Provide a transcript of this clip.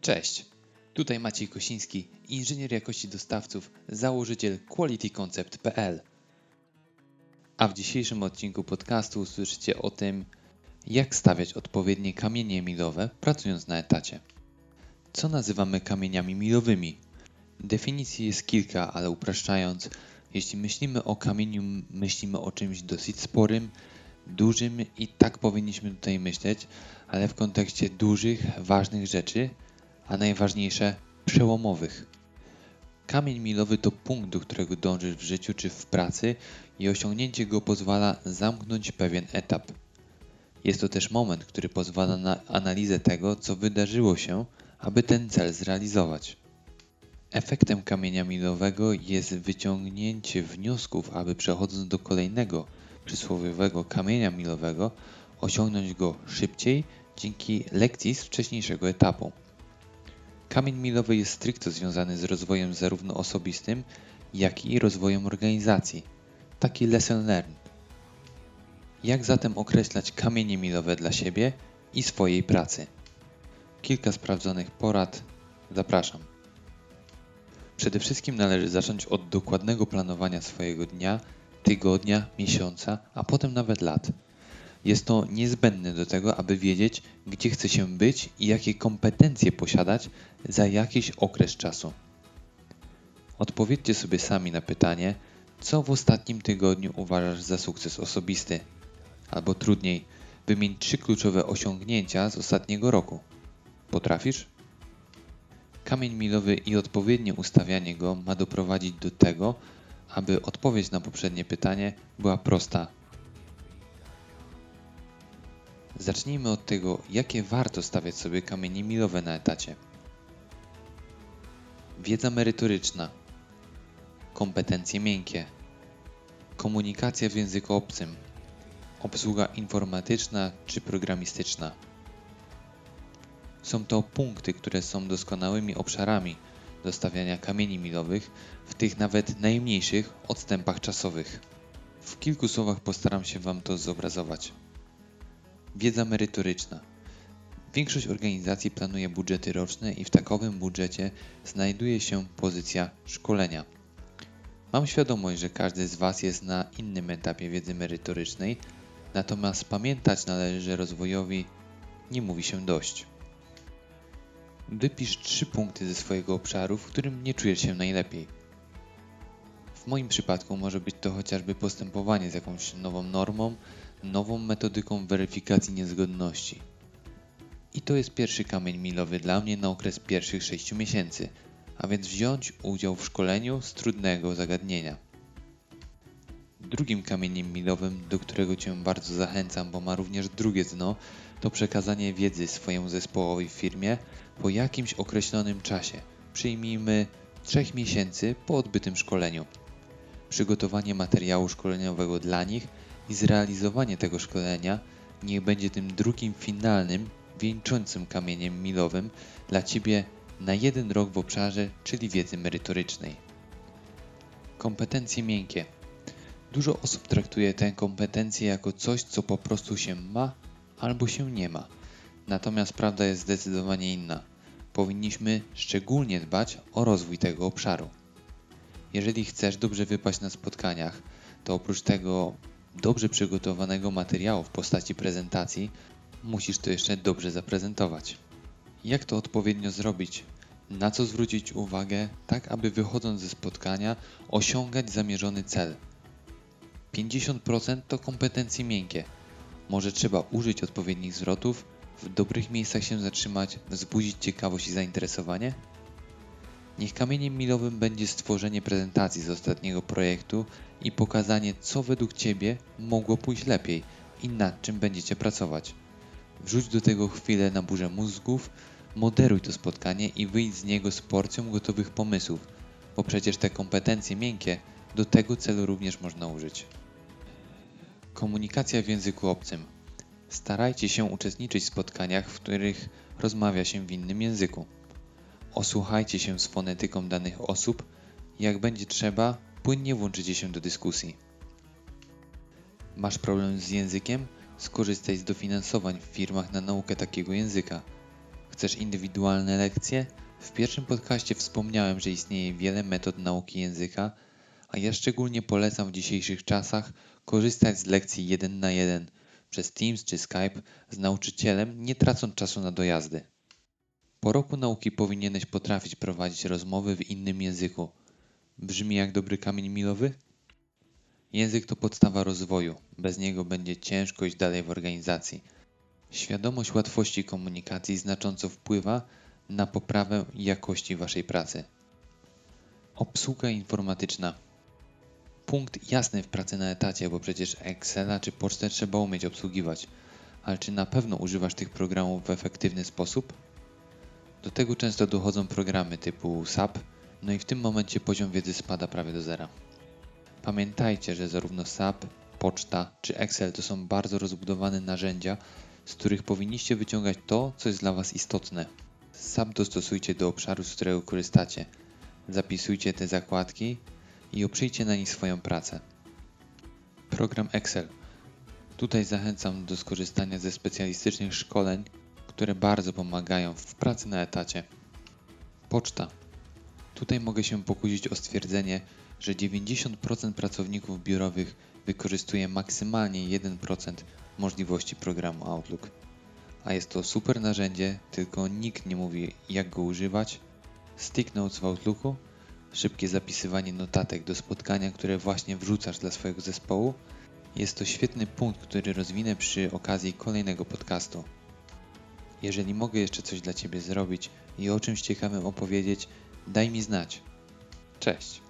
Cześć, tutaj Maciej Kosiński, inżynier jakości dostawców, założyciel qualityconcept.pl. A w dzisiejszym odcinku podcastu usłyszycie o tym, jak stawiać odpowiednie kamienie milowe pracując na etacie. Co nazywamy kamieniami milowymi? Definicji jest kilka, ale upraszczając, jeśli myślimy o kamieniu, myślimy o czymś dosyć sporym, dużym i tak powinniśmy tutaj myśleć, ale w kontekście dużych, ważnych rzeczy, a najważniejsze przełomowych. Kamień milowy to punkt, do którego dążysz w życiu czy w pracy i osiągnięcie go pozwala zamknąć pewien etap. Jest to też moment, który pozwala na analizę tego, co wydarzyło się, aby ten cel zrealizować. Efektem kamienia milowego jest wyciągnięcie wniosków, aby przechodząc do kolejnego przysłowiowego kamienia milowego, osiągnąć go szybciej dzięki lekcji z wcześniejszego etapu. Kamień milowy jest stricte związany z rozwojem zarówno osobistym, jak i rozwojem organizacji. Taki lesson learned. Jak zatem określać kamienie milowe dla siebie i swojej pracy? Kilka sprawdzonych porad. Zapraszam. Przede wszystkim należy zacząć od dokładnego planowania swojego dnia, tygodnia, miesiąca, a potem nawet lat. Jest to niezbędne do tego, aby wiedzieć, gdzie chce się być i jakie kompetencje posiadać za jakiś okres czasu. Odpowiedzcie sobie sami na pytanie, co w ostatnim tygodniu uważasz za sukces osobisty, albo trudniej, wymień trzy kluczowe osiągnięcia z ostatniego roku. Potrafisz? Kamień milowy i odpowiednie ustawianie go ma doprowadzić do tego, aby odpowiedź na poprzednie pytanie była prosta. Zacznijmy od tego, jakie warto stawiać sobie kamienie milowe na etacie. Wiedza merytoryczna, kompetencje miękkie, komunikacja w języku obcym, obsługa informatyczna czy programistyczna. Są to punkty, które są doskonałymi obszarami do stawiania kamieni milowych w tych nawet najmniejszych odstępach czasowych. W kilku słowach postaram się Wam to zobrazować. Wiedza merytoryczna. Większość organizacji planuje budżety roczne i w takowym budżecie znajduje się pozycja szkolenia. Mam świadomość, że każdy z Was jest na innym etapie wiedzy merytorycznej, natomiast pamiętać należy, że rozwojowi nie mówi się dość. Wypisz trzy punkty ze swojego obszaru, w którym nie czujesz się najlepiej. W moim przypadku może być to chociażby postępowanie z jakąś nową normą, nową metodyką weryfikacji niezgodności. I to jest pierwszy kamień milowy dla mnie na okres pierwszych 6 miesięcy, a więc wziąć udział w szkoleniu z trudnego zagadnienia. Drugim kamieniem milowym, do którego Cię bardzo zachęcam, bo ma również drugie dno, to przekazanie wiedzy swojemu zespołowi w firmie po jakimś określonym czasie. Przyjmijmy 3 miesięcy po odbytym szkoleniu. Przygotowanie materiału szkoleniowego dla nich i zrealizowanie tego szkolenia niech będzie tym drugim finalnym, wieńczącym kamieniem milowym dla Ciebie na jeden rok w obszarze, czyli wiedzy merytorycznej. Kompetencje miękkie. Dużo osób traktuje tę kompetencję jako coś, co po prostu się ma albo się nie ma. Natomiast prawda jest zdecydowanie inna. Powinniśmy szczególnie dbać o rozwój tego obszaru. Jeżeli chcesz dobrze wypaść na spotkaniach, to oprócz tego dobrze przygotowanego materiału w postaci prezentacji, musisz to jeszcze dobrze zaprezentować. Jak to odpowiednio zrobić? Na co zwrócić uwagę, tak aby wychodząc ze spotkania osiągać zamierzony cel? 50% to kompetencje miękkie. Może trzeba użyć odpowiednich zwrotów, w dobrych miejscach się zatrzymać, wzbudzić ciekawość i zainteresowanie? Niech kamieniem milowym będzie stworzenie prezentacji z ostatniego projektu i pokazanie, co według Ciebie mogło pójść lepiej i nad czym będziecie pracować. Wrzuć do tego chwilę na burzę mózgów, moderuj to spotkanie i wyjdź z niego z porcją gotowych pomysłów, bo przecież te kompetencje miękkie do tego celu również można użyć. Komunikacja w języku obcym. Starajcie się uczestniczyć w spotkaniach, w których rozmawia się w innym języku. Osłuchajcie się z fonetyką danych osób, jak będzie trzeba, płynnie włączycie się do dyskusji. Masz problem z językiem? Skorzystaj z dofinansowań w firmach na naukę takiego języka. Chcesz indywidualne lekcje? W pierwszym podcaście wspomniałem, że istnieje wiele metod nauki języka, a ja szczególnie polecam w dzisiejszych czasach korzystać z lekcji 1 na 1 przez Teams czy Skype z nauczycielem, nie tracąc czasu na dojazdy. Po roku nauki powinieneś potrafić prowadzić rozmowy w innym języku. Brzmi jak dobry kamień milowy? Język to podstawa rozwoju, bez niego będzie ciężko iść dalej w organizacji. Świadomość łatwości komunikacji znacząco wpływa na poprawę jakości Waszej pracy. Obsługa informatyczna. Punkt jasny w pracy na etacie, bo przecież Excela czy pocztę trzeba umieć obsługiwać. Ale czy na pewno używasz tych programów w efektywny sposób? Do tego często dochodzą programy typu SAP, no i w tym momencie poziom wiedzy spada prawie do zera. Pamiętajcie, że zarówno SAP, poczta czy Excel to są bardzo rozbudowane narzędzia, z których powinniście wyciągać to, co jest dla Was istotne. SAP dostosujcie do obszaru, z którego korzystacie. Zapisujcie te zakładki i oprzyjcie na nich swoją pracę. Program Excel. Tutaj zachęcam do skorzystania ze specjalistycznych szkoleń, które bardzo pomagają w pracy na etacie. Poczta. Tutaj mogę się pokusić o stwierdzenie, że 90% pracowników biurowych wykorzystuje maksymalnie 1% możliwości programu Outlook. A jest to super narzędzie, tylko nikt nie mówi jak go używać. Stick Notes w Outlooku, szybkie zapisywanie notatek do spotkania, które właśnie wrzucasz dla swojego zespołu. Jest to świetny punkt, który rozwinę przy okazji kolejnego podcastu. Jeżeli mogę jeszcze coś dla Ciebie zrobić i o czymś ciekawym opowiedzieć, daj mi znać. Cześć!